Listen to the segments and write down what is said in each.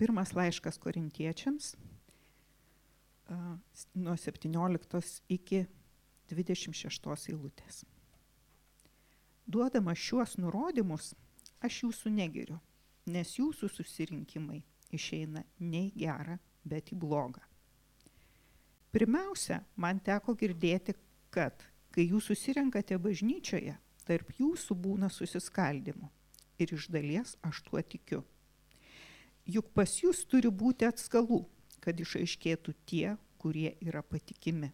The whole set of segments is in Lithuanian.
Pirmas laiškas korintiečiams nuo 17 iki 26 eilutės. Duodama šiuos nurodymus, aš jūsų negeriu, nes jūsų susirinkimai išeina ne į gerą, bet į blogą. Pirmiausia, man teko girdėti, kad kai jūs susirenkate bažnyčioje, tarp jūsų būna susiskaldimų. Ir iš dalies aš tuo tikiu. Juk pas jūs turi būti atskalų, kad išaiškėtų tie, kurie yra patikimi.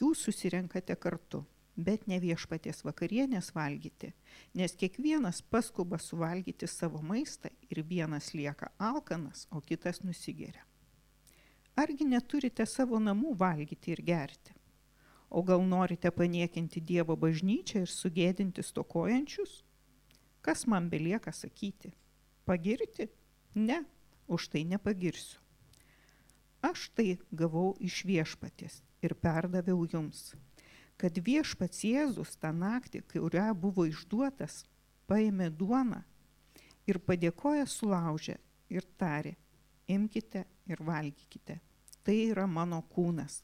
Jūs susirenkate kartu, bet ne viešpaties vakarienės valgyti, nes kiekvienas paskuba suvalgyti savo maistą ir vienas lieka alkanas, o kitas nusigeria. Argi neturite savo namų valgyti ir gerti? O gal norite paniekinti Dievo bažnyčią ir sugėdinti stokojančius? Kas man belieka sakyti? Pagirti? Ne, už tai nepagirsiu. Aš tai gavau iš viešpatės ir perdaviau jums, kad viešpats Jėzus tą naktį, kurią buvo išduotas, paėmė duoną ir padėkoja sulaužę ir tarė, imkite ir valgykite. Tai yra mano kūnas,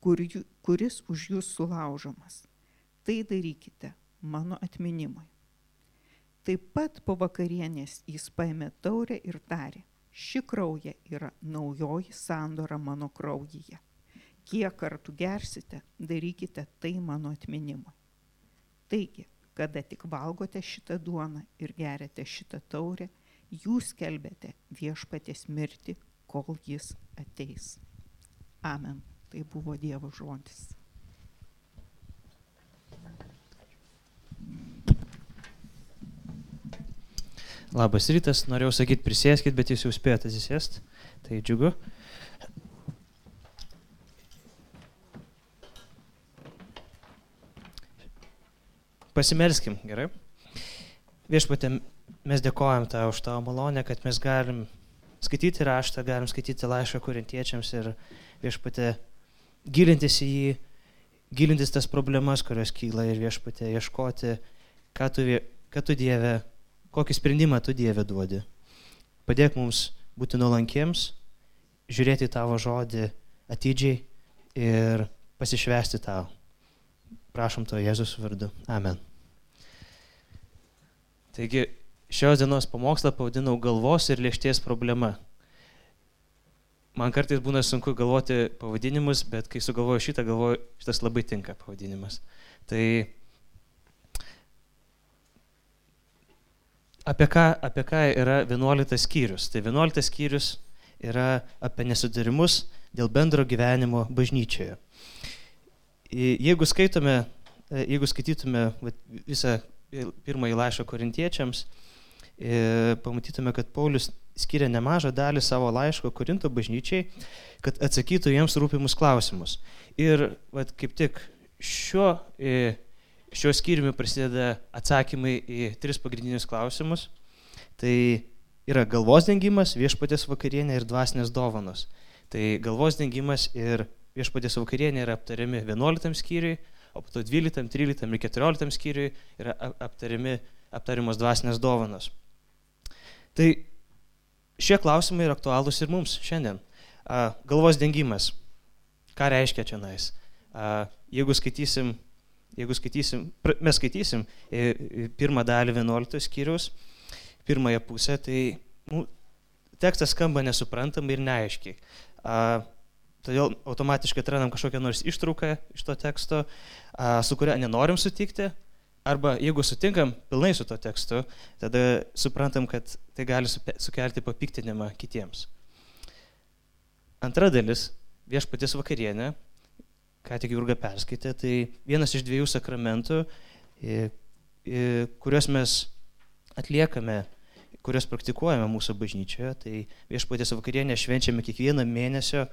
kur, kuris už jūs sulaužomas. Tai darykite mano atminimui. Taip pat po vakarienės jis paėmė taurę ir tarė, ši krauja yra naujoji sandora mano kraujyje. Kiek kartų gersite, darykite tai mano atminimui. Taigi, kada tik valgote šitą duoną ir geriate šitą taurę, jūs kelbėte viešpatės mirtį, kol jis ateis. Amen. Tai buvo Dievo žodis. Labas rytas, norėjau sakyti prisėskit, bet jūs jau spėjote atsisėsti. Tai džiugu. Pasimelskim, gerai? Viešpatė, mes dėkojam tau už tavo malonę, kad mes galim skaityti raštą, galim skaityti laišką kurintiečiams ir viešpatė gilintis į jį, gilintis tas problemas, kurios kyla ir viešpatė ieškoti, ką tu, ką tu Dieve kokį sprendimą tu Dieve duodi. Padėk mums būti nuolankiems, žiūrėti tavo žodį atidžiai ir pasišvesti tau. Prašom to Jėzus vardu. Amen. Taigi šios dienos pamokslą pavadinau galvos ir lėšties problema. Man kartais būna sunku galvoti pavadinimus, bet kai sugalvoju šitą, galvoju, šitas labai tinka pavadinimas. Tai apie ką, apie ką yra 11 skyrius. Tai 11 skyrius yra apie nesudarimus dėl bendro gyvenimo bažnyčioje. Jeigu skaitome, e, jeigu skaitytume visą pirmąjį laišką korintiečiams, e, pamatytume, kad Paulius skiria nemažą dalį savo laiško Korinto bažnyčiai, kad atsakytų jiems rūpimus klausimus. Ir vat, kaip tik šiuo e, Šiuo skyriumi prasideda atsakymai į tris pagrindinius klausimus. Tai yra galvos dengimas, viešpatės vakarienė ir dvasinės dovanos. Tai galvos dengimas ir viešpatės vakarienė yra aptariami 11 skyriui, o po to 12, 13 ir 14 skyriui yra aptariami, aptariamos dvasinės dovanos. Tai šie klausimai yra aktualūs ir mums šiandien. Galvos dengimas. Ką reiškia čia nais? Jeigu skaitysim jeigu skaitysim, mes skaitysim e, e, pirmą dalį 11 skyrius, pirmąją pusę, tai nu, tekstas skamba nesuprantamai ir neaiškiai. A, todėl automatiškai atrandam kažkokią nors ištrauką iš to teksto, a, su kuria nenorim sutikti, arba jeigu sutinkam pilnai su to tekstu, tada suprantam, kad tai gali sukelti papiktinimą kitiems. Antra dalis - viešpaties vakarienė ką tik Jurga perskaitė, tai vienas iš dviejų sakramentų, kuriuos mes atliekame, kuriuos praktikuojame mūsų bažnyčioje, tai viešpatės vakarienę švenčiame kiekvieną mėnesio,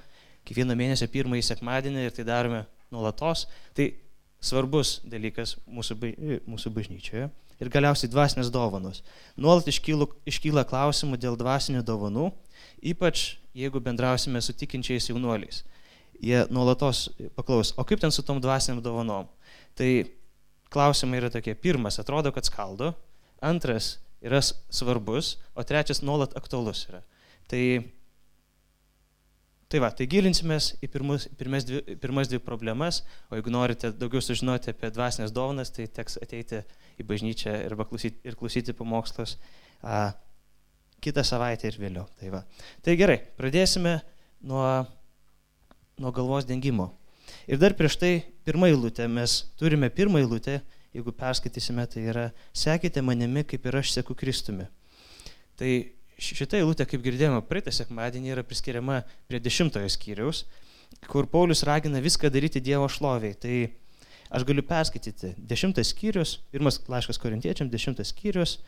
kiekvieną mėnesio pirmąjį sekmadienį ir tai darome nuolatos. Tai svarbus dalykas mūsų, mūsų bažnyčioje. Ir galiausiai dvasinės dovanos. Nuolat iškyla, iškyla klausimų dėl dvasinių dovanų, ypač jeigu bendrausime su tikinčiais jaunuoliais jie nuolatos paklaus, o kaip ten su tom dvasiniam dovanom? Tai klausimai yra tokie. Pirmas, atrodo, kad skaldo. Antras, yra svarbus, o trečias nuolat aktualus yra. Tai, tai va, tai gilinsimės į pirmus, pirmas, dvi, pirmas dvi problemas, o jeigu norite daugiau sužinoti apie dvasinės dovanas, tai teks ateiti į bažnyčią ir klausyti, ir klausyti pamokslus a, kitą savaitę ir vėliau. Tai, va. tai gerai, pradėsime nuo, nuo galvos dengimo. Ir dar prieš tai pirmą eilutę, mes turime pirmą eilutę, jeigu perskaitysime, tai yra sekite manimi, kaip ir aš seku Kristumi. Tai šitą eilutę, kaip girdėjome, praeitą sekmadienį yra priskiriama prie dešimtojo skyriaus, kur Paulius ragina viską daryti Dievo šloviai. Tai aš galiu perskaityti dešimtas skyrius, pirmas laiškas korintiečiam, dešimtas skyrius,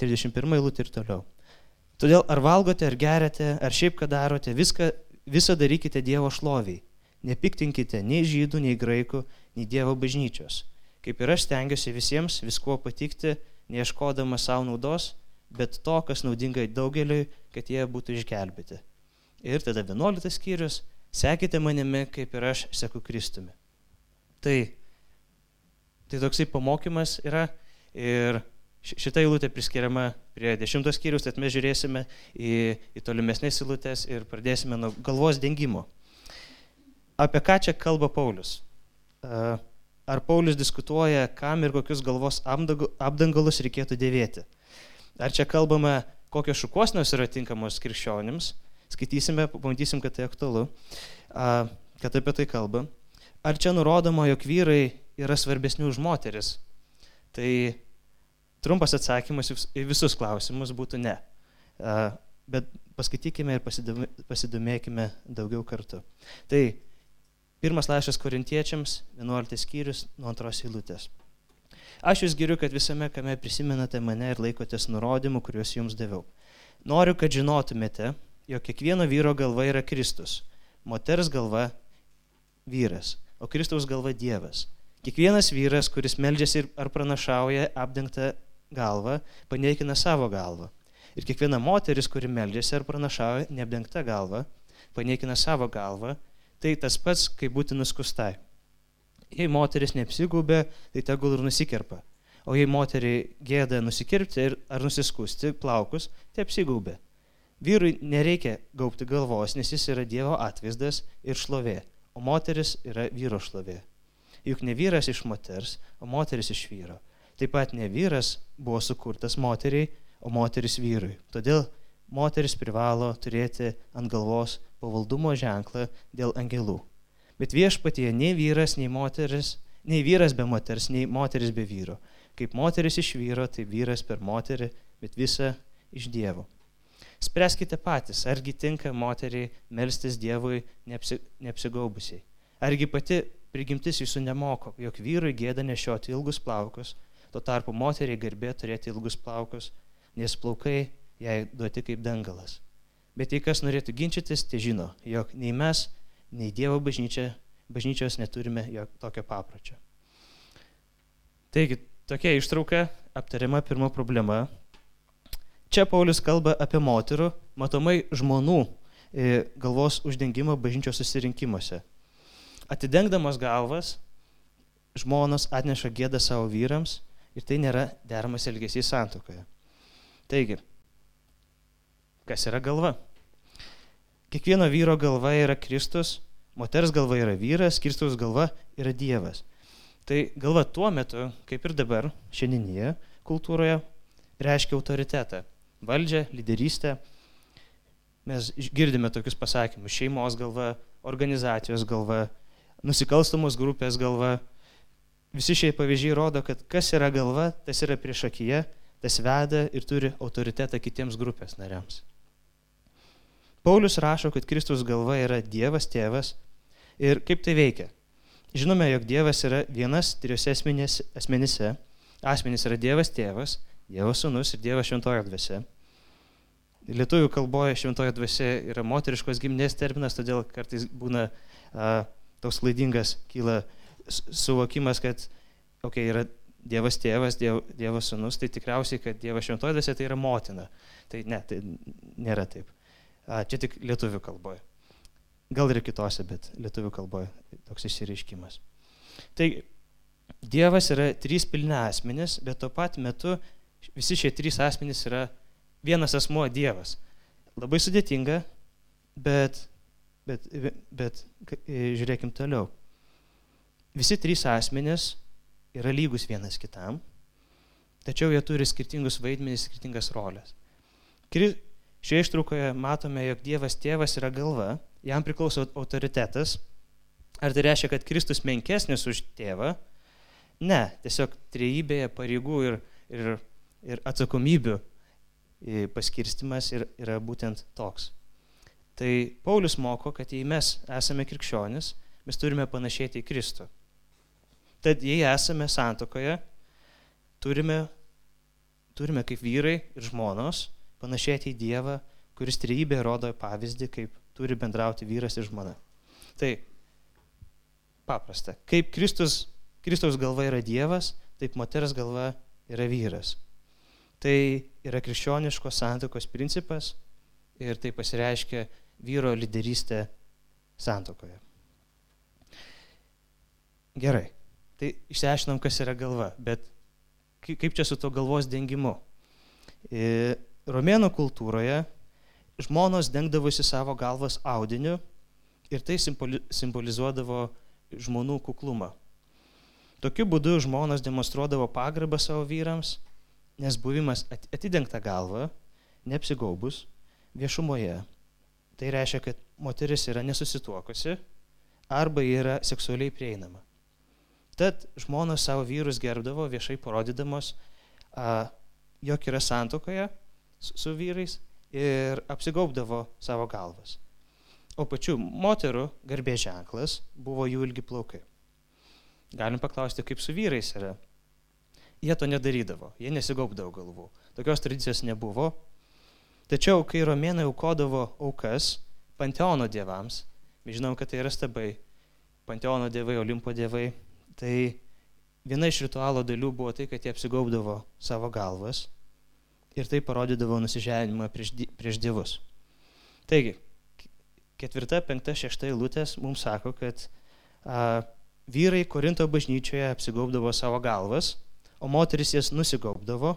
31 eilutė ir toliau. Todėl ar valgote, ar geriate, ar šiaip ką darote, viską, visą darykite Dievo šloviai. Nepiktinkite nei žydų, nei graikų, nei Dievo bažnyčios. Kaip ir aš stengiuosi visiems viskuo patikti, neieškodama savo naudos, bet to, kas naudinga daugeliui, kad jie būtų išgelbėti. Ir tada 11 skyrius, sekite manimi, kaip ir aš seku Kristumi. Tai, tai toksai pamokymas yra ir šita eilutė priskiriama prie 10 skyrius, tad mes žiūrėsime į, į tolimesnės eilutės ir pradėsime nuo galvos dengimo. Apie ką čia kalba Paulius? Ar Paulius diskutuoja, kam ir kokius galvos apdangalus reikėtų dėvėti? Ar čia kalbame, kokios šukosnios yra tinkamos krikščionims? Skaitysime, pamatysim, kad tai aktualu, kad apie tai kalba. Ar čia nurodoma, jog vyrai yra svarbesni už moteris? Tai trumpas atsakymas į visus klausimus būtų ne. Bet paskaitykime ir pasidomėkime daugiau kartu. Tai pirmas laiškas korintiečiams, 11 skyrius nuo antros eilutės. Aš jūs geriu, kad visame kame prisimenate mane ir laikotės nurodymų, kuriuos jums daviau. Noriu, kad žinotumėte, jog kiekvieno vyro galva yra Kristus, moters galva vyras, o Kristaus galva Dievas. Kiekvienas vyras, kuris meldžiasi ar pranašauja apdengtą galvą, paneikina savo galvą. Ir kiekviena moteris, kuri meldžiasi ar pranašauja neapdengtą galvą, paneikina savo galvą, tai tas pats, kaip būti nuskustai. Jei moteris neapsigūbė, tai tegul ir nusikerpa. O jei moteriai gėda nusikirpti ir, ar nusiskusti plaukus, tai apsigūbė. Vyrui nereikia gaupti galvos, nes jis yra Dievo atvaizdas ir šlovė, o moteris yra vyro šlovė. Juk ne vyras iš moters, o moteris iš vyro. Taip pat ne vyras buvo sukurtas moteriai, o moteris vyrui. Todėl moteris privalo turėti ant galvos pavaldumo ženklą dėl angelų. Bet viešpatie nei vyras, nei moteris, nei vyras be moters, nei moteris be vyro. Kaip moteris iš vyro, tai vyras per moterį, bet visa iš Dievo. Spręskite patys, argi tinka moteriai melstis Dievui neapsi, neapsigaubusiai. Argi pati prigimtis jūsų nemoko, jog vyrui gėda nešioti ilgus plaukus, tuo tarpu moteriai garbė turėti ilgus plaukus, nes plaukai jai duoti kaip dangalas. Bet jei kas norėtų ginčytis, tai žino, jog nei mes, nei Dievo bažnyčia, bažnyčios neturime tokio papročio. Taigi, tokia ištrauka aptariama pirma problema. Čia Paulius kalba apie moterų, matomai žmonų e, galvos uždengimą bažnyčios susirinkimuose. Atidengdamas galvas, žmonos atneša gėdą savo vyrams ir tai nėra deramas elgesys santokoje. Taigi, kas yra galva? Kiekvieno vyro galva yra Kristus, moters galva yra vyras, Kristaus galva yra Dievas. Tai galva tuo metu, kaip ir dabar, šiandienyje kultūroje, reiškia autoritetą, valdžią, lyderystę. Mes girdime tokius pasakymus - šeimos galva, organizacijos galva, nusikalstamos grupės galva. Visi šie pavyzdžiai rodo, kad kas yra galva, tas yra prieš akiją, tas veda ir turi autoritetą kitiems grupės nariams. Paulius rašo, kad Kristus galva yra Dievas tėvas ir kaip tai veikia. Žinome, jog Dievas yra vienas trijose asmenyse. Asmenys yra Dievas tėvas, Dievas sunus ir Dievas šventojo dvasia. Lietuvių kalboje šventojo dvasia yra moteriškos giminės terminas, todėl kartais būna a, toks klaidingas, kyla suvokimas, kad okay, yra Dievas tėvas, diev, Dievas sunus, tai tikriausiai, kad Dievas šventojo dvasia tai yra motina. Tai ne, tai nėra taip. A, čia tik lietuvių kalboje. Gal ir kitose, bet lietuvių kalboje toks išsireiškimas. Tai Dievas yra trys pilni asmenys, bet tuo pat metu visi šie trys asmenys yra vienas asmuo Dievas. labai sudėtinga, bet, bet, bet žiūrėkim toliau. Visi trys asmenys yra lygus vienas kitam, tačiau jie turi skirtingus vaidmenys, skirtingas rolės. Šioje ištraukoje matome, jog Dievas tėvas yra galva, jam priklauso autoritetas. Ar tai reiškia, kad Kristus menkesnis už tėvą? Ne, tiesiog trejybėje pareigų ir, ir, ir atsakomybių paskirstimas yra būtent toks. Tai Paulius moko, kad jei mes esame krikščionis, mes turime panašėti į Kristų. Tad jei esame santokoje, turime, turime kaip vyrai ir žmonos panašėti į Dievą, kuris trejybė rodo pavyzdį, kaip turi bendrauti vyras ir žmona. Tai paprasta. Kaip Kristus, Kristaus galva yra Dievas, taip moters galva yra vyras. Tai yra krikščioniškos santokos principas ir tai pasireiškia vyro lyderystė santokoje. Gerai, tai išsiaiškinom, kas yra galva, bet kaip čia su to galvos dengimu? Romėnų kultūroje žmonos dengdavosi savo galvas audiniu ir tai simbolizuodavo žmonų kuklumą. Tokiu būdu žmonos demonstruodavo pagarbą savo vyrams, nes buvimas atidengta galva, neapsigaubus, viešumoje, tai reiškia, kad moteris yra nesusituokusi arba yra seksualiai prieinama. Tad žmonos savo vyrus gerbdavo viešai parodydamos, a, jog yra santokoje su, su vyrais ir apsigaubdavo savo galvas. O pačių moterų garbė ženklas buvo jų ilgi plaukai. Galim paklausti, kaip su vyrais yra. Jie to nedarydavo, jie nesigaubdavo galvų. Tokios tradicijos nebuvo. Tačiau, kai romėnai aukodavo aukas panteono dievams, mes žinom, kad tai yra stabai, panteono dievai, olimpo dievai, tai viena iš ritualo dalių buvo tai, kad jie apsigaubdavo savo galvas ir tai parodydavo nusižeminimą prieš, prieš dievus. Taigi, ketvirta, penkta, šešta eilutės mums sako, kad a, vyrai Korinto bažnyčioje apsigaubdavo savo galvas, o moteris jas nusigaubdavo.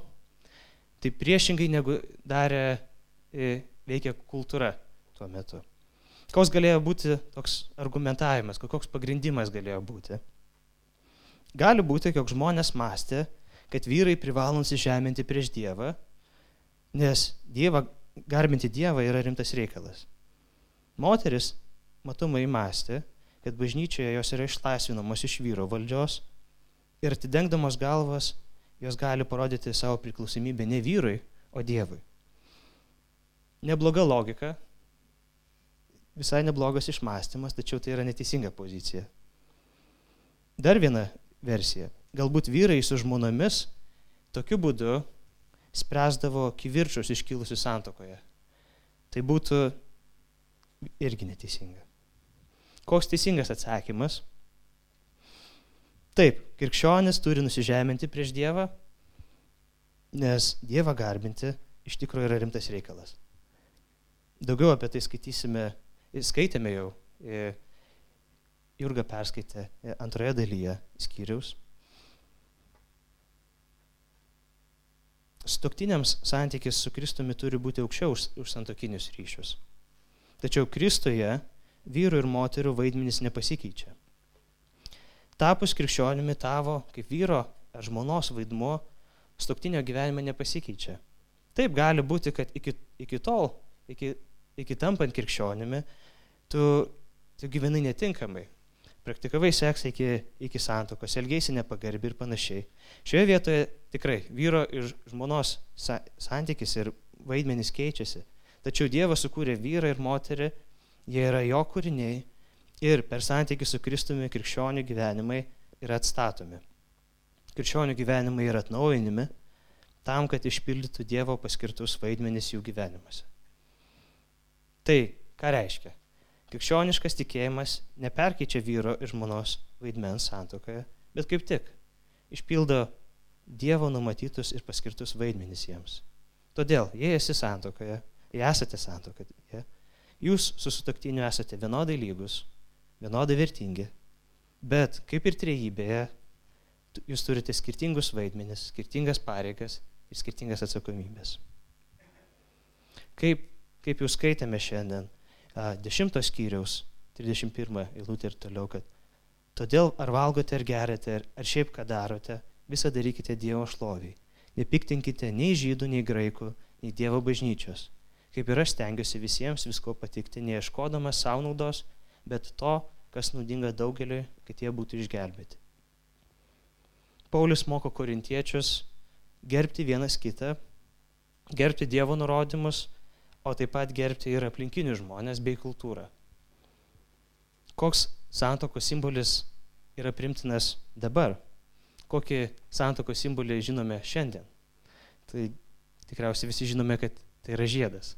Tai priešingai negu darė e, veikia kultūra tuo metu. Koks galėjo būti toks argumentavimas, koks pagrindimas galėjo būti? Gali būti, jog žmonės mąstė, kad vyrai privalo nusižeminti prieš Dievą Nes dievą, garbinti Dievą yra rimtas reikalas. Moteris matomai mąstė, kad bažnyčioje jos yra išlaisvinamos iš vyro valdžios ir atidengdamos galvas jos gali parodyti savo priklausomybę ne vyrui, o Dievui. Nebloga logika, visai neblogas išmąstymas, tačiau tai yra neteisinga pozicija. Dar viena versija. Galbūt vyrai su žmonomis tokiu būdu spręsdavo kivirčius iškilusius santokoje. Tai būtų irgi neteisinga. Koks teisingas atsakymas? Taip, krikščionis turi nusižeminti prieš Dievą, nes Dievą garbinti iš tikrųjų yra rimtas reikalas. Daugiau apie tai skaitysime, skaitėme jau, Jurga perskaitė antroje dalyje skyriaus. Stoktiniams santykis su Kristumi turi būti aukščiau už, už santokinius ryšius. Tačiau Kristuje vyrų ir moterų vaidmenys nepasikeičia. Tapus krikščionimi tavo kaip vyro ar žmonos vaidmuo stoktinio gyvenime nepasikeičia. Taip gali būti, kad iki, iki tol, iki, iki tampant krikščionimi, tu, tu gyvenai netinkamai, praktikavai seksą iki, iki santokos, elgėsi nepagarbi ir panašiai. Šioje vietoje tikrai vyro ir žmonos sa santykis ir vaidmenys keičiasi. Tačiau Dievas sukūrė vyrą ir moterį, jie yra jo kūriniai ir per santykį su Kristumi krikščionių gyvenimai yra atstatomi. Krikščionių gyvenimai yra atnaujinimi tam, kad išpildytų Dievo paskirtus vaidmenys jų gyvenimuose. Tai ką reiškia? Krikščioniškas tikėjimas neperkeičia vyro ir žmonos vaidmens santokoje, bet kaip tik išpildo Dievo numatytus ir paskirtus vaidmenys jiems. Todėl, jei esi santokoje, jei esate santokoje, jūs su sutoktiniu esate vienodai lygus, vienodai vertingi, bet kaip ir trejybėje, jūs turite skirtingus vaidmenis, skirtingas pareigas ir skirtingas atsakomybės. Kaip kaip jau skaitėme šiandien, 10 skyriaus, 31 eilutė ir toliau, kad todėl ar valgote, ar geriate, ar šiaip ką darote, visą darykite Dievo šloviai. Nepiktinkite nei žydų, nei graikų, nei Dievo bažnyčios. Kaip ir aš stengiuosi visiems visko patikti, neieškodamas savo naudos, bet to, kas naudinga daugeliui, kad jie būtų išgelbėti. Paulius moko korintiečius gerbti vienas kitą, gerbti Dievo nurodymus, o taip pat gerbti ir aplinkinius žmonės bei kultūrą. Koks santokos simbolis yra primtinas dabar? Kokį santokos simbolį žinome šiandien? Tai tikriausiai visi žinome, kad tai yra žiedas.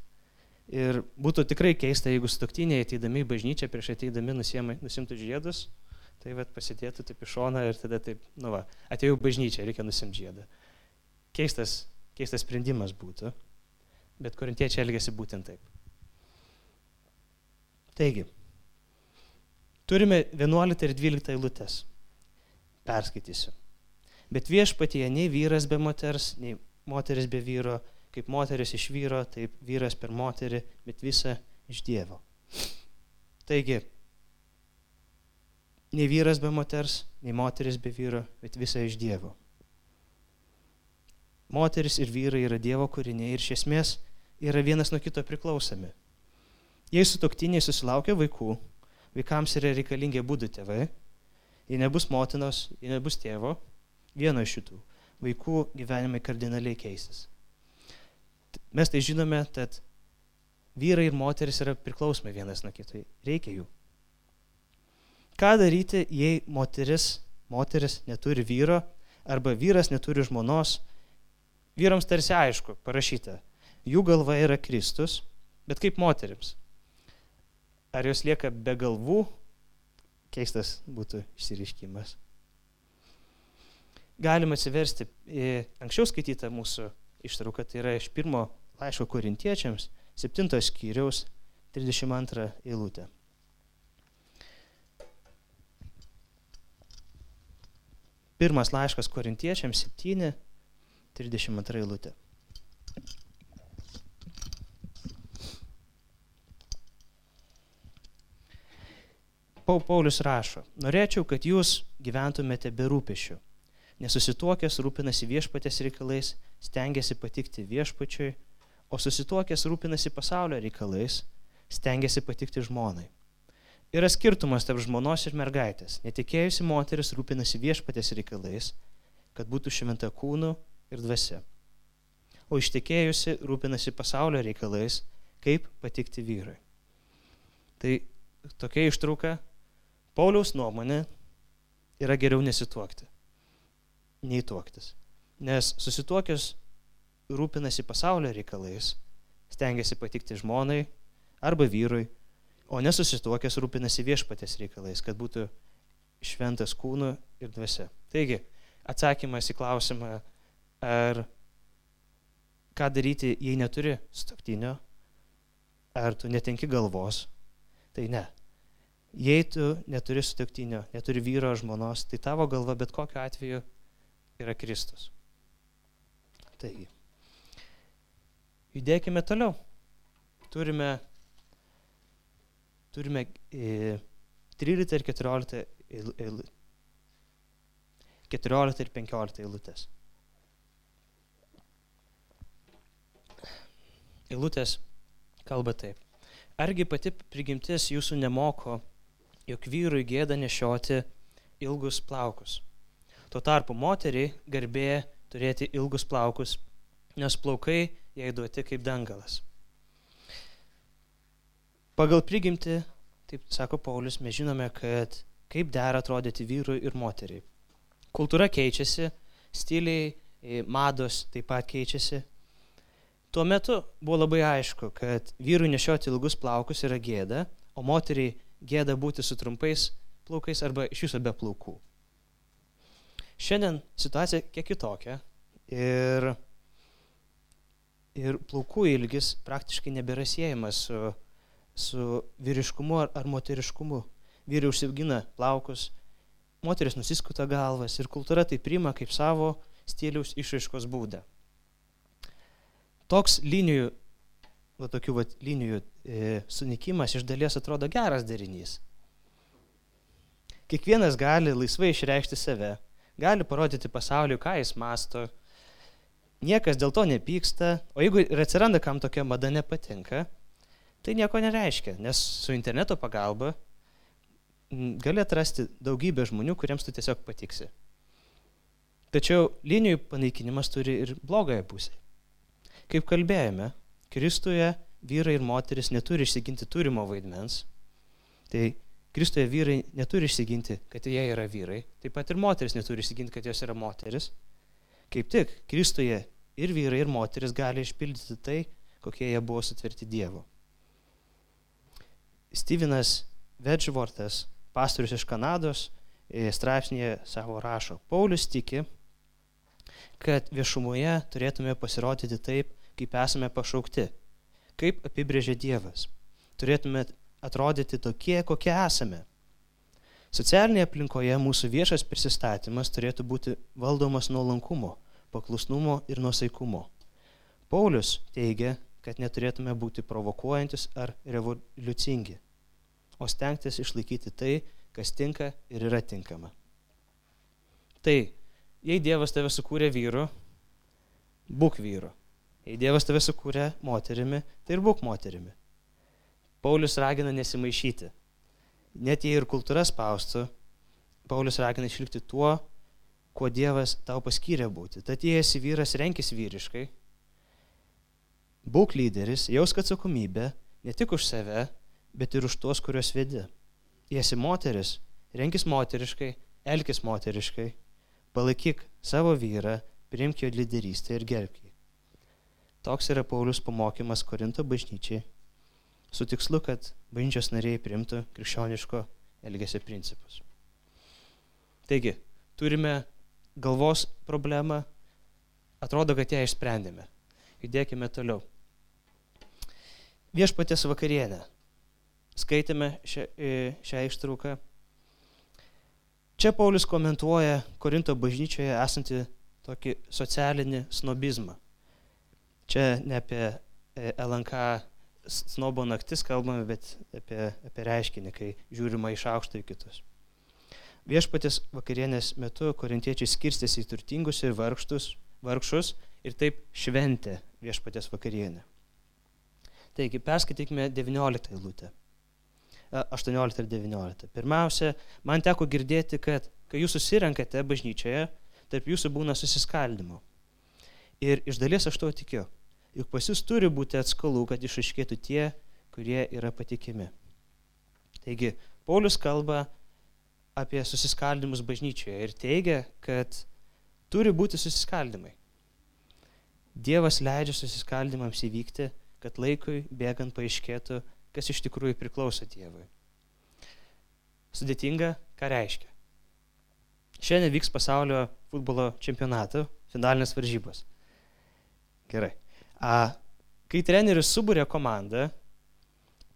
Ir būtų tikrai keista, jeigu stoktiniai ateidami į bažnyčią prieš ateidami nusimtų žiedus, tai vat pasidėtų taip į šoną ir tada taip, nu va, atėjau į bažnyčią, reikia nusimti žiedą. Keistas, keistas sprendimas būtų, bet korintiečiai elgėsi būtent taip. Taigi, turime 11 ir 12 eilutės. Perskaitysiu. Bet viešpatie nei vyras be moters, nei moteris be vyro, kaip moteris iš vyro, taip vyras per moterį, bet visa iš Dievo. Taigi, nei vyras be moters, nei moteris be vyro, bet visa iš Dievo. Moteris ir vyrai yra Dievo kūriniai ir iš esmės yra vienas nuo kito priklausomi. Jei sutoktiniai susilaukia vaikų, vaikams yra reikalingi būdų tėvai, jei nebus motinos, jei nebus tėvo, vieno iš šitų, vaikų gyvenimai kardinaliai keisis. Mes tai žinome, kad vyrai ir moteris yra priklausomi vienas nuo kito. Reikia jų. Ką daryti, jei moteris, moteris neturi vyro arba vyras neturi žmonos? Vyrams tarsi aišku, parašyta, jų galva yra Kristus, bet kaip moteriams? Ar jos lieka be galvų? Keistas būtų išsiriškimas. Galima atsiversti į anksčiau skaitytą mūsų ištrauką, tai yra iš pirmo laiško korintiečiams, 7 skyriaus 32 eilutė. Pirmas laiškas korintiečiams 7, 32 eilutė. Paulius rašo, norėčiau, kad jūs gyventumėte be rūpešių, nesusituokęs rūpinasi viešpatės reikalais, stengiasi patikti viešpačiui, o susituokęs rūpinasi pasaulio reikalais, stengiasi patikti žmonai. Yra skirtumas tarp žmonos ir mergaitės. Netikėjusi moteris rūpinasi viešpatės reikalais, kad būtų šventa kūnu ir dvasia. O ištekėjusi rūpinasi pasaulio reikalais, kaip patikti vyrui. Tai tokia ištrauka Pauliaus nuomonė yra geriau nesituokti, nei tuoktis. Nes susituokęs rūpinasi pasaulio reikalais, stengiasi patikti žmonai arba vyrui, o nesusituokęs rūpinasi viešpatės reikalais, kad būtų šventas kūnu ir dvasia. Taigi, atsakymas į klausimą, ar ką daryti, jei neturi stoktinio, ar tu netenki galvos, tai ne. Jei tu neturi sutiktinio, neturi vyro žmonos, tai tavo galva bet kokiu atveju yra Kristus. Taigi, judėkime toliau. Turime, turime 13 ir 14, 14 ir 15 eilutės. Eilutės kalba taip. Argi pati prigimtis jūsų nemoko jog vyrui gėda nešioti ilgus plaukus. Tuo tarpu moteriai garbė turėti ilgus plaukus, nes plaukai jai duoti kaip dangalas. Pagal prigimti, taip sako Paulius, mes žinome, kad kaip dera atrodyti vyrui ir moteriai. Kultūra keičiasi, stiliai, e, mados taip pat keičiasi. Tuo metu buvo labai aišku, kad vyrui nešioti ilgus plaukus yra gėda, o moteriai gėda būti su trumpais plaukais arba iš viso be plaukų. Šiandien situacija kiek kitokia ir, ir plaukų ilgis praktiškai nebėra siejamas su, su vyriškumu ar, ar moteriškumu. Vyrai užsiaugina plaukus, moteris nusiskuta galvas ir kultūra tai priima kaip savo stiliaus išraiškos būdą. Toks linijų va, tokių va, linijų e, sunikimas iš dalies atrodo geras derinys. Kiekvienas gali laisvai išreikšti save, gali parodyti pasauliu, ką jis masto. Niekas dėl to nepyksta, o jeigu ir atsiranda, kam tokia mada nepatinka, tai nieko nereiškia, nes su interneto pagalba gali atrasti daugybę žmonių, kuriems tu tiesiog patiksi. Tačiau linijų panaikinimas turi ir blogąją pusę. Kaip kalbėjome, Kristuje vyrai ir moteris neturi išsiginti turimo vaidmens. Tai Kristuje vyrai neturi išsiginti, kad jie yra vyrai. Taip pat ir moteris neturi išsiginti, kad jos yra moteris. Kaip tik, Kristuje ir vyrai, ir moteris gali išpildyti tai, kokie jie buvo sutverti Dievo. Stevenas Vedžvortas, pastorius iš Kanados, e, straipsnėje savo rašo, Paulius tiki, kad viešumoje turėtume pasirodyti taip, kaip esame pašaukti, kaip apibrėžė Dievas. Turėtume atrodyti tokie, kokie esame. Socialinėje aplinkoje mūsų viešas prisistatymas turėtų būti valdomas nuolankumo, paklusnumo ir nusaikumo. Paulius teigia, kad neturėtume būti provokuojantis ar revoliucingi, o stengtis išlaikyti tai, kas tinka ir yra tinkama. Tai, jei Dievas tave sukūrė vyru, būk vyru. Jei Dievas tave sukūrė moterimi, tai ir būk moterimi. Paulius ragina nesimaišyti. Net jei ir kultūra spaustų, Paulius ragina išlikti tuo, kuo Dievas tau paskyrė būti. Tad jei esi vyras, renkis vyriškai, būk lyderis, jausk atsakomybę ne tik už save, bet ir už tuos, kuriuos vedi. Jei esi moteris, renkis moteriškai, elkis moteriškai, palaikyk savo vyrą, priimk jo lyderystę ir gerbk jį. Toks yra Paulius pamokymas Korinto bažnyčiai su tikslu, kad bažnyčios nariai primtų krikščioniško elgesio principus. Taigi, turime galvos problemą, atrodo, kad ją išsprendėme. Judėkime toliau. Viešpatės vakarienė. Skaitėme šią, e, šią ištrauką. Čia Paulius komentuoja Korinto bažnyčioje esantį tokį socialinį snobizmą. Čia ne apie e, LNK snobo naktis kalbame, bet apie, apie reiškinį, kai žiūrima iš aukšto į kitus. Viešpatės vakarienės metu korintiečiai skirstėsi į turtingus ir vargštus, vargšus ir taip šventė viešpatės vakarienę. Taigi, perskaitykime 19 eilutę. 18 ir 19. Pirmiausia, man teko girdėti, kad kai jūs susirenkate bažnyčioje, tarp jūsų būna susiskaldimo. Ir iš dalies aš to tikiu. Juk pas jūs turi būti atskolų, kad išaiškėtų tie, kurie yra patikimi. Taigi, Paulius kalba apie susiskaldimus bažnyčioje ir teigia, kad turi būti susiskaldimai. Dievas leidžia susiskaldimams įvykti, kad laikui bėgant paaiškėtų, kas iš tikrųjų priklauso Dievui. Sudėtinga, ką reiškia. Šiandien vyks pasaulio futbolo čempionato finalinės varžybos. Gerai. Kai treneris subūrė komandą,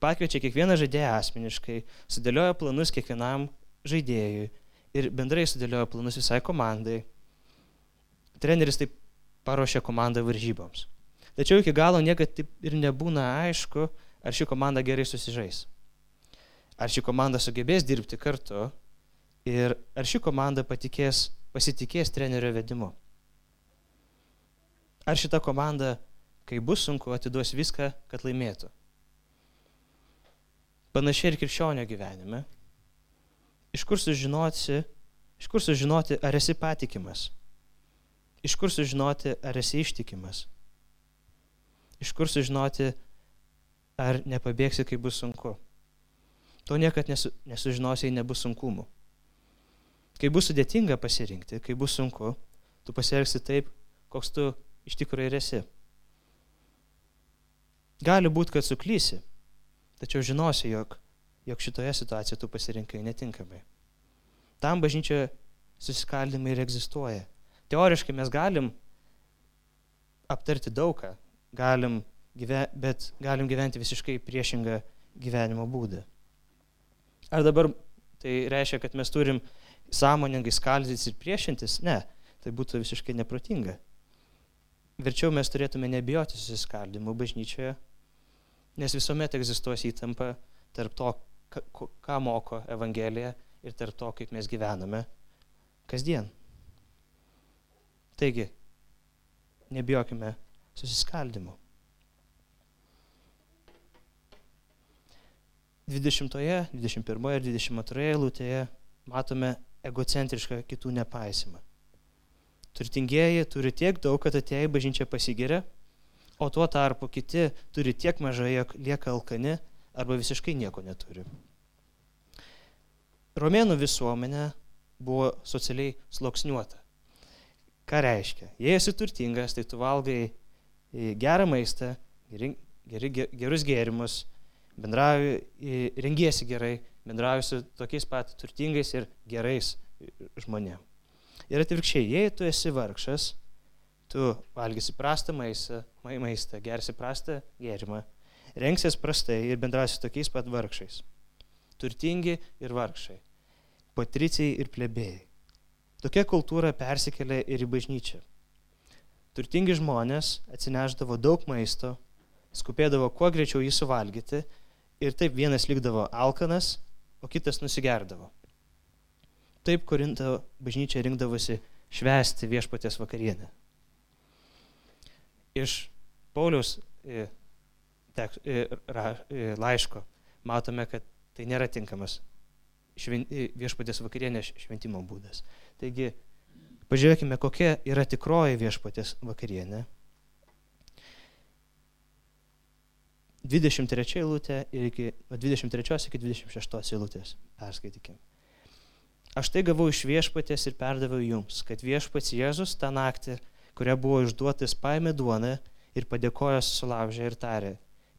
pakviečia kiekvieną žaidėją asmeniškai, sudėlioja planus kiekvienam žaidėjui ir bendrai sudėlioja planus visai komandai. Treneris taip paruošia komandą varžyboms. Tačiau iki galo niekad taip ir nebūna aišku, ar ši komanda gerai susižais. Ar ši komanda sugebės dirbti kartu ir ar ši komanda patikės, pasitikės trenerio vedimu. Ar šita komanda kai bus sunku, atiduos viską, kad laimėtų. Panašiai ir krikščionio gyvenime. Iš kur sužinoti, iš kur sužinoti, ar esi patikimas? Iš kur sužinoti, ar esi ištikimas? Iš kur sužinoti, ar nepabėgsi, kai bus sunku? To niekad nesu, nesužinosi, jei nebus sunkumų. Kai bus sudėtinga pasirinkti, kai bus sunku, tu pasielgsi taip, koks tu iš tikrųjų esi. Gali būti, kad suklysi, tačiau žinosi, jog, jog šitoje situacijoje tu pasirinkai netinkamai. Tam bažnyčioje susiskaldimai ir egzistuoja. Teoriškai mes galim aptarti daugą, galim gyve, bet galim gyventi visiškai priešingą gyvenimo būdą. Ar dabar tai reiškia, kad mes turim sąmoningai skaldytis ir priešintis? Ne, tai būtų visiškai neprotinga. Verčiau mes turėtume nebijoti susiskaldimų bažnyčioje Nes visuomet egzistuos įtampa tarp to, ką moko Evangelija ir tarp to, kaip mes gyvename kasdien. Taigi, nebijokime susiskaldimu. 20, 21 ir 22 eilutėje matome egocentrišką kitų nepaisimą. Turtingieji turi tiek daug, kad atėję į bažnyčią pasigeria, o tuo tarpu kiti turi tiek mažai, jog lieka alkani arba visiškai nieko neturi. Romėnų visuomenė buvo socialiai sloksniuota. Ką reiškia? Jei esi turtingas, tai tu valgai gerą maistą, geri, geri, gerus gėrimus, bendrauji, rengiesi gerai, bendrauji su tokiais pat turtingais ir gerais žmonėmis. Ir atvirkščiai, jei tu esi vargšas, tu valgysi prastą maistą, maistą gersi prastą gėrimą, rengsies prastai ir bendrausi tokiais pat vargšais. Turtingi ir vargšai. Patricijai ir plebėjai. Tokia kultūra persikėlė ir į bažnyčią. Turtingi žmonės atsineždavo daug maisto, skupėdavo kuo greičiau jį suvalgyti ir taip vienas likdavo alkanas, o kitas nusigerdavo. Taip Korinto bažnyčia rinkdavosi švęsti viešpatės vakarienę. Iš Pauliaus e, e, e, laiško matome, kad tai nėra tinkamas viešpatės vakarienės šventimo būdas. Taigi, pažiūrėkime, kokia yra tikroji viešpatės vakarienė. 23 eilutė iki 23 iki 26 eilutės perskaitykime. Aš tai gavau iš viešpatės ir perdaviau jums, kad viešpats Jėzus tą naktį, kurią buvo išduotas, paėmė duoną ir padėkojęs sulaužė ir tarė,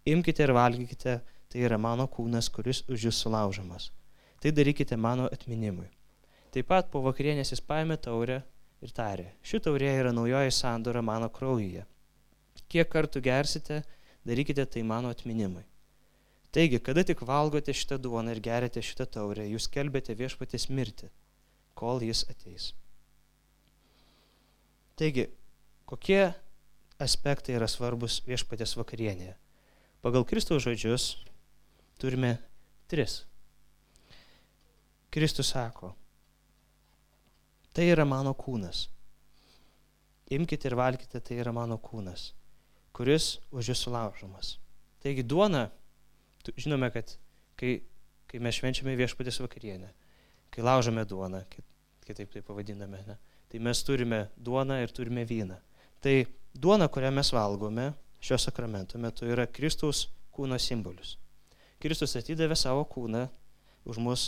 imkite ir valgykite, tai yra mano kūnas, kuris už jūs sulaužamas. Tai darykite mano atminimui. Taip pat po vakarienės jis paėmė taurę ir tarė, ši taurė yra naujoji sandora mano kraujyje. Kiek kartų gersite, darykite tai mano atminimui. Taigi, kada tik valgote šitą duoną ir geriate šitą taurę, jūs kelbėte viešpatės mirtį, kol jis ateis. Taigi, kokie aspektai yra svarbus viešpatės vakarienėje? Pagal Kristaus žodžius turime tris. Kristus sako, tai yra mano kūnas. Imkite ir valkite, tai yra mano kūnas, kuris už jūs sulaužomas. Taigi duona žinome, kad kai, kai mes švenčiame viešpatės vakarienę, kai laužome duoną, kitaip tai pavadiname, ne, tai mes turime duoną ir turime vyną. Tai duona, kurią mes valgome šio sakramento metu, yra Kristaus kūno simbolis. Kristus atidavė savo kūną už mus,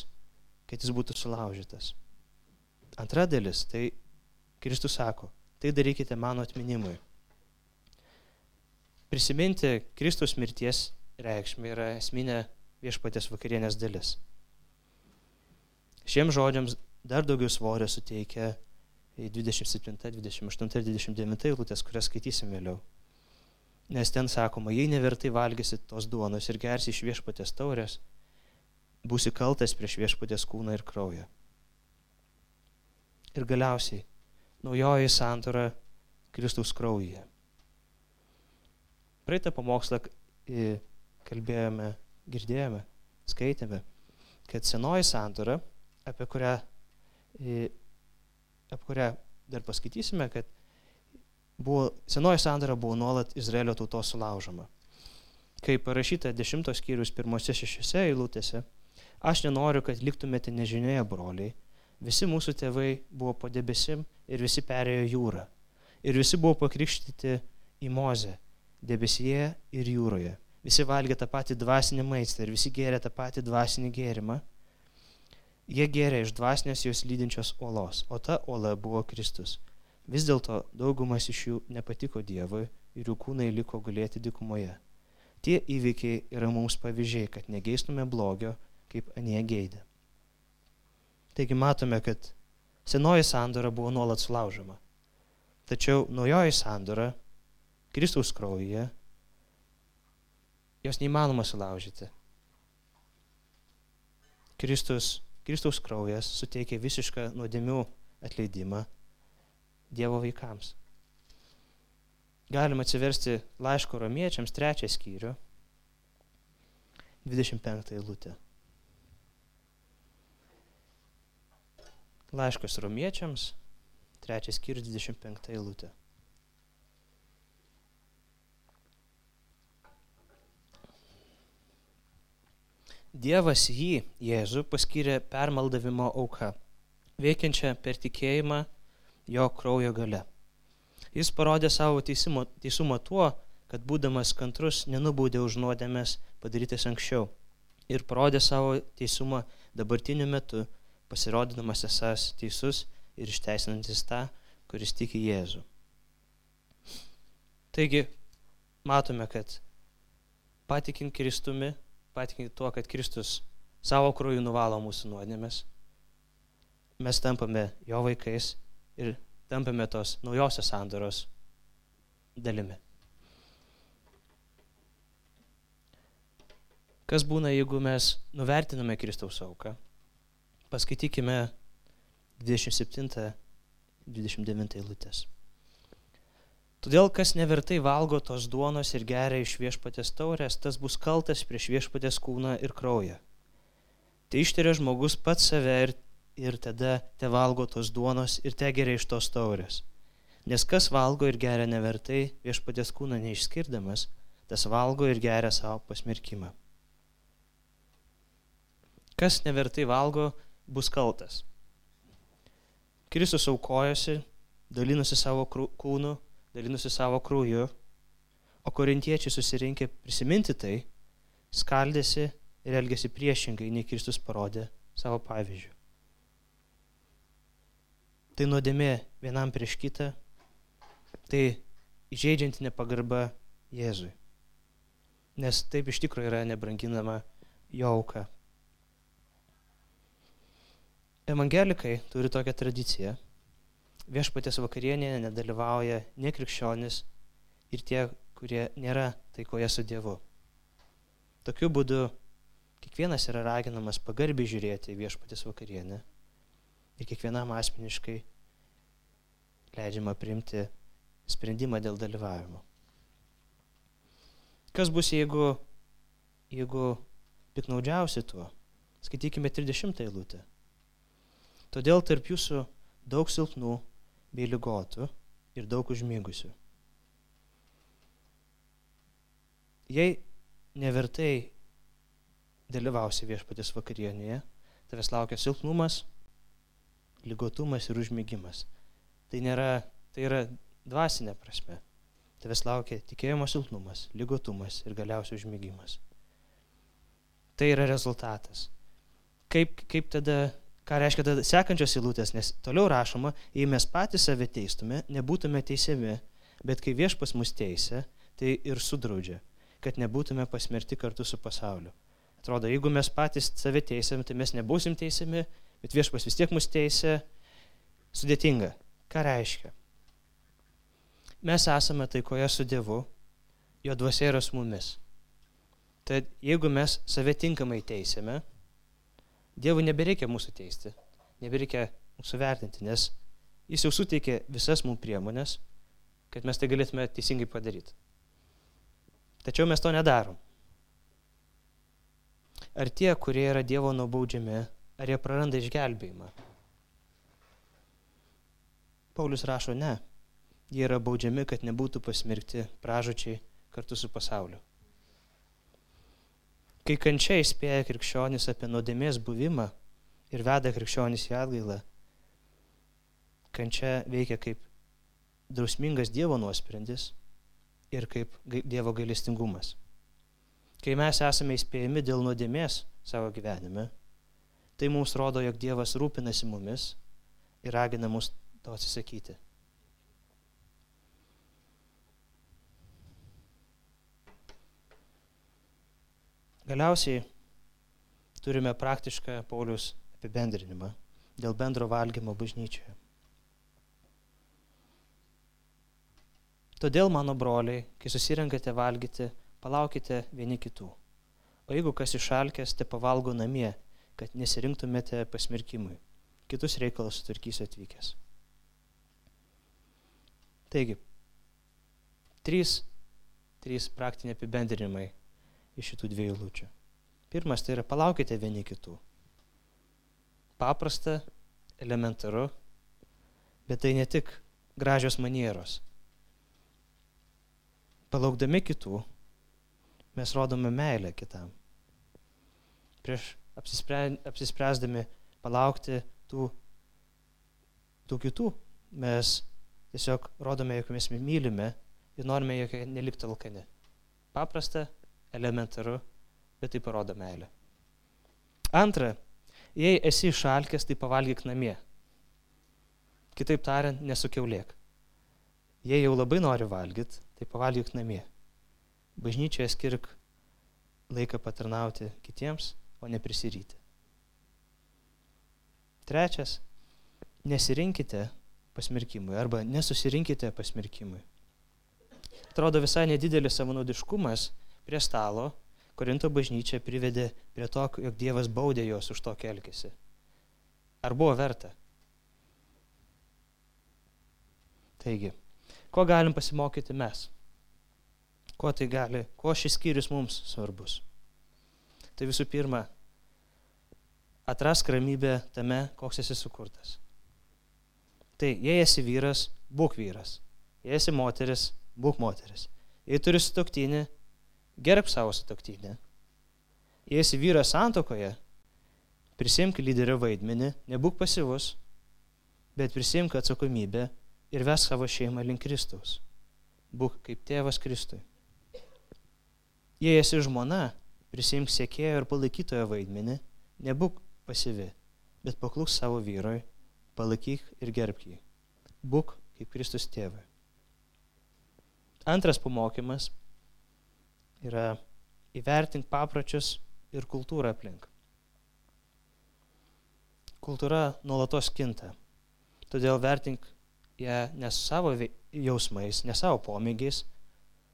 kad jis būtų sulaužytas. Antra dalis, tai Kristus sako, tai darykite mano atminimui. Prisiminti Kristus mirties reikšmė yra esminė viešpatės vakarienės dalis. Šiems žodžiams dar daugiau svorio suteikia 27, 28 ir 29 eilutės, kurias skaitysim vėliau. Nes ten sakoma, jei nevertai valgysi tos duonos ir gersi iš viešpatės taurės, būsi kaltas prieš viešpatės kūną ir kraują. Ir galiausiai, naujoji santora Kristaus kraujyje. Praeitą pamokslą kalbėjome, girdėjome, skaitėme, kad senoji sandora, apie kurią, apie kurią dar paskaitysime, kad buvo, senoji sandora buvo nuolat Izraelio tautos sulaužoma. Kaip parašyta dešimtos skyrius pirmose šešiose eilutėse, aš nenoriu, kad liktumėte nežinioje, broliai. Visi mūsų tėvai buvo po debesim ir visi perėjo jūrą. Ir visi buvo pakrikštyti į Mozę, debesyje ir jūroje visi valgė tą patį dvasinį maistą ir visi gėrė tą patį dvasinį gėrimą. Jie gėrė iš dvasinės jos lydinčios olos, o ta ola buvo Kristus. Vis dėlto daugumas iš jų nepatiko Dievui ir jų kūnai liko gulėti dikumoje. Tie įvykiai yra mums pavyzdžiai, kad negeistume blogio, kaip anie geidė. Taigi matome, kad senoji sandora buvo nuolat sulaužoma. Tačiau naujoji sandora Kristaus kraujyje jos neįmanoma sulaužyti. Kristus, Kristaus kraujas suteikia visišką nuodėmių atleidimą Dievo vaikams. Galima atsiversti laiško romiečiams trečią skyrių 25 eilutė. Laiškas romiečiams, trečias skyrius 25 eilutė. Dievas jį, Jėzų, paskyrė permaldavimo auka, veikiančią per tikėjimą jo kraujo gale. Jis parodė savo teisimo, teisumą tuo, kad būdamas kantrus nenubaudė už nuodėmės padarytas anksčiau ir parodė savo teisumą dabartiniu metu, pasirodydamas esas teisus ir išteisinantis tą, kuris tiki Jėzų. Taigi, matome, kad patikint Kristumi patikinti tuo, kad Kristus savo krauju nuvalo mūsų nuodėmės, mes tampame jo vaikais ir tampame tos naujosios sandoros dalimi. Kas būna, jeigu mes nuvertiname Kristaus auką? Paskaitykime 27-29 eilutės. Todėl, kas nevertai valgo tos duonos ir geria iš viešpatės taurės, tas bus kaltas prieš viešpatės kūną ir kraują. Tai išteria žmogus pats save ir, ir tada te valgo tos duonos ir te geria iš tos taurės. Nes kas valgo ir geria nevertai viešpatės kūną neišskirdamas, tas valgo ir geria savo pasmerkimą. Kas nevertai valgo, bus kaltas. Kristus aukojosi, dalinosi savo kūnu dalinusi savo krauju, o korintiečiai susirinkę prisiminti tai, skaldėsi ir elgėsi priešingai, nei Kristus parodė savo pavyzdžių. Tai nuodėmė vienam prieš kitą, tai įžeidžianti nepagarba Jėzui. Nes taip iš tikrųjų yra nebranginama jo auka. Evangelikai turi tokią tradiciją, viešpatės vakarienėje nedalyvauja ne krikščionis ir tie, kurie nėra taikoje su Dievu. Tokiu būdu kiekvienas yra raginamas pagarbiai žiūrėti viešpatės vakarienę ir kiekvienam asmeniškai leidžiama priimti sprendimą dėl dalyvavimo. Kas bus, jeigu, jeigu piknaudžiausi tuo? Skaitykime 30 eilutę. Todėl tarp jūsų daug silpnų bei ligotų ir daug užmygusių. Jei nevertai dalyvausi viešpatės vakarienėje, tavęs laukia silpnumas, ligotumas ir užmygimas. Tai, nėra, tai yra dvasinė prasme. Tavęs laukia tikėjimo silpnumas, ligotumas ir galiausiai užmygimas. Tai yra rezultatas. Kaip, kaip tada Ką reiškia tada sekančios eilutės, nes toliau rašoma, jei mes patys save teistume, nebūtume teisiami, bet kai viešpas mus teisė, tai ir sudraudžia, kad nebūtume pasmerti kartu su pasauliu. Atrodo, jeigu mes patys save teisėme, tai mes nebūsim teisiami, bet viešpas vis tiek mus teisė. Sudėtinga. Ką reiškia? Mes esame taikoje su Dievu, jo dvasia yra su mumis. Tad jeigu mes save tinkamai teisėme, Dievui nebereikia mūsų teisti, nebereikia mūsų vertinti, nes Jis jau suteikė visas mums priemonės, kad mes tai galėtume teisingai padaryti. Tačiau mes to nedarom. Ar tie, kurie yra Dievo nubaudžiami, ar jie praranda išgelbėjimą? Paulius rašo ne. Jie yra baudžiami, kad nebūtų pasmirkti pražučiai kartu su pasauliu. Kai kančia įspėja krikščionis apie nuodėmės buvimą ir veda krikščionis į atgailą, kančia veikia kaip drausmingas Dievo nuosprendis ir kaip Dievo gailestingumas. Kai mes esame įspėjami dėl nuodėmės savo gyvenime, tai mums rodo, jog Dievas rūpinasi mumis ir ragina mus to atsisakyti. Galiausiai turime praktišką Paulius apibendrinimą dėl bendro valgymo bažnyčioje. Todėl, mano broliai, kai susirenkate valgyti, palaukite vieni kitų. O jeigu kas išalkęs, te pavalgo namie, kad nesirinktumėte pasmerkimui. Kitus reikalus sutvarkysiu atvykęs. Taigi, trys, trys praktiniai apibendrinimai iš šitų dviejų lūčių. Pirmas tai yra palaukite vieni kitų. Paprasta, elementaru, bet tai ne tik gražios manieros. Palaukdami kitų, mes rodome meilę kitam. Prieš apsispręsdami palaukti tų, tų kitų, mes tiesiog rodome, jog mes mylime ir norime, jog neliktų alkani. Paprasta, elementaru, bet tai parodo meilę. Antra, jei esi išalkęs, tai pavalgyk namie. Kitaip tariant, nesukiaulėk. Jei jau labai nori valgyti, tai pavalgyk namie. Bažnyčioje skirk laiką patarnauti kitiems, o ne prisiryti. Trečias, nesirinkite pasmerkimui arba nesusirinkite pasmerkimui. Atrodo visai nedidelis savanaudiškumas prie stalo Korinto bažnyčia privedė prie to, jog Dievas baudė juos už tokį elgesį. Ar buvo verta? Taigi, ko galim pasimokyti mes? Kuo tai gali, kuo šis skyrius mums svarbus? Tai visų pirma, atrask ramybę tame, koks esi sukurtas. Tai jei esi vyras, būk vyras. Jei esi moteris, būk moteris. Jei turi sutoktinį, gerb savo sutoktinę. Jei esi vyras santokoje, prisimk lyderio vaidmenį, nebūk pasivus, bet prisimk atsakomybę ir ves savo šeimą link Kristaus. Būk kaip tėvas Kristui. Jei esi žmona, prisimk sėkėjo ir palaikytojo vaidmenį, nebūk pasivi, bet paklūk savo vyrui, palaikyk ir gerbk jį. Būk kaip Kristus tėvai. Antras pamokymas yra įvertink papročius ir kultūrą aplink. Kultūra nuolatos kinta, todėl vertink ją ne savo jausmais, ne savo pomėgiais,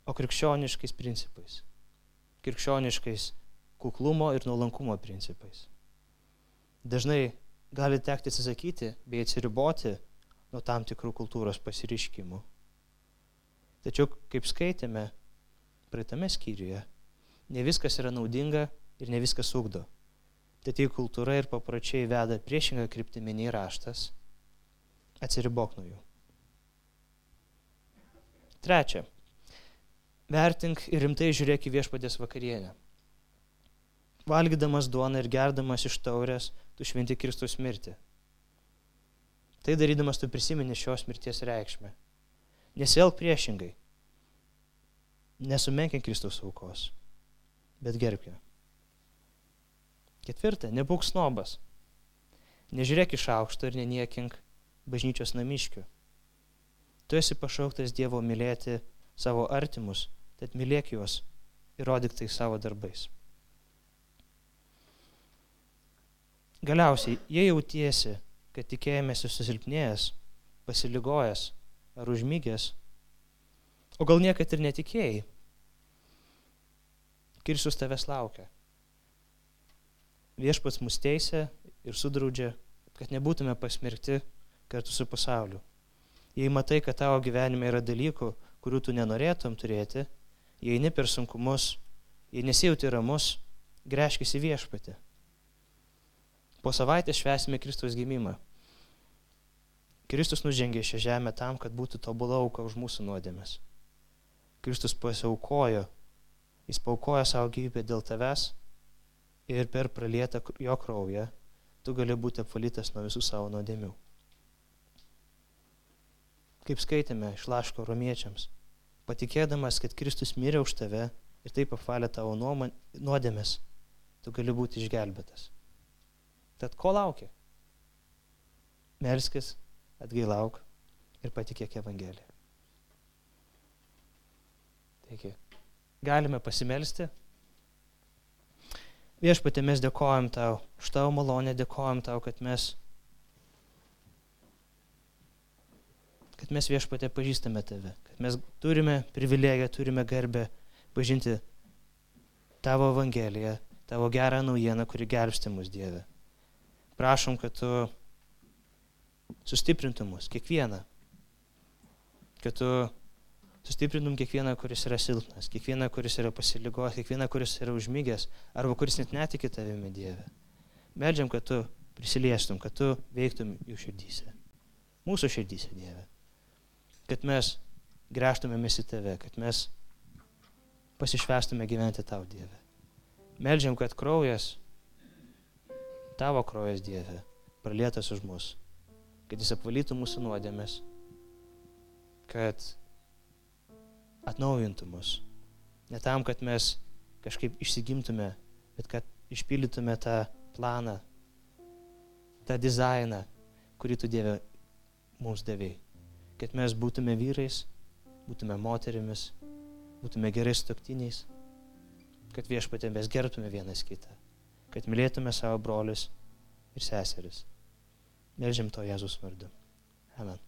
o krikščioniškais principais. Krikščioniškais kuklumo ir nuolankumo principais. Dažnai gali tekti atsisakyti bei atsiriboti nuo tam tikrų kultūros pasiriškimų. Tačiau, kaip skaitėme, praeitame skyriuje, ne viskas yra naudinga ir ne viskas ugdo. Tad jei kultūra ir papročiai veda priešingą kryptimį nei raštas, atsiribok nuo jų. Trečia. Vertink ir rimtai žiūrėk į viešpadės vakarienę. Valgydamas duoną ir gerdamas iš taurės, tu šventi Kristus mirtį. Tai darydamas tu prisimeni šios mirties reikšmę. Nesielg priešingai nesumenkink Kristaus aukos, bet gerbk ją. Ketvirta, nebūk snobas. Nežiūrėk iš aukšto ir neniekink bažnyčios namiškių. Tu esi pašauktas Dievo mylėti savo artimus, tad mylėk juos ir rodyk tai savo darbais. Galiausiai, jei jautiesi, kad tikėjimėsi susilpnėjęs, pasiligojęs ar užmygęs, o gal niekad ir netikėjai, Kristus tavęs laukia. Viešpats mus teisė ir sudraudžia, kad nebūtume pasmerkti kartu su pasauliu. Jei matai, kad tavo gyvenime yra dalykų, kurių tu nenorėtum turėti, jei ne per sunkumus, jei nesijauti ramus, greškis į viešpatį. Po savaitės švesime Kristaus gimimą. Kristus nužengė šią žemę tam, kad būtų tobula auka už mūsų nuodėmes. Kristus pasiaukojo Jis paukoja savo gyvybę dėl tavęs ir per pralietą jo kraują tu gali būti apvalytas nuo visų savo nuodėmių. Kaip skaitėme iš laško romiečiams, patikėdamas, kad Kristus mirė už tave ir taip apvalė tavo nuodėmės, tu gali būti išgelbėtas. Tad ko laukia? Melskis, atgailauk ir patikėk Evangeliją. Taigi, galime pasimelsti. Viešpatė, mes dėkojam tau, už tavo malonę dėkojam tau, kad mes, kad mes viešpatė pažįstame tave, kad mes turime privilegiją, turime garbę pažinti tavo Evangeliją, tavo gerą naujieną, kuri gelbsti mus Dieve. Prašom, kad tu sustiprintum mus, kiekvieną, kad tu Sustiprintum kiekvieną, kuris yra silpnas, kiekvieną, kuris yra pasiligojęs, kiekvieną, kuris yra užmygęs, arba kuris net netiki tavimi Dieve. Meldžiam, kad tu prisiliestum, kad tu veiktum jų širdyse. Mūsų širdyse, Dieve. Kad mes grėžtumėmės į tave, kad mes pasišvestume gyventi tau, Dieve. Meldžiam, kad kraujas, tavo kraujas, Dieve, pralietas už mus, kad jis apvalytų mūsų nuodėmės, kad atnaujintų mus. Ne tam, kad mes kažkaip išsigimtume, bet kad išpildytume tą planą, tą dizainą, kurį tu Dieve mums davėjai. Kad mes būtume vyrais, būtume moterimis, būtume gerais toktiniais, kad viešpatė mes gerbtume vienas kitą, kad mylėtume savo brolius ir seseris. Melžiam to Jėzus vardu. Amen.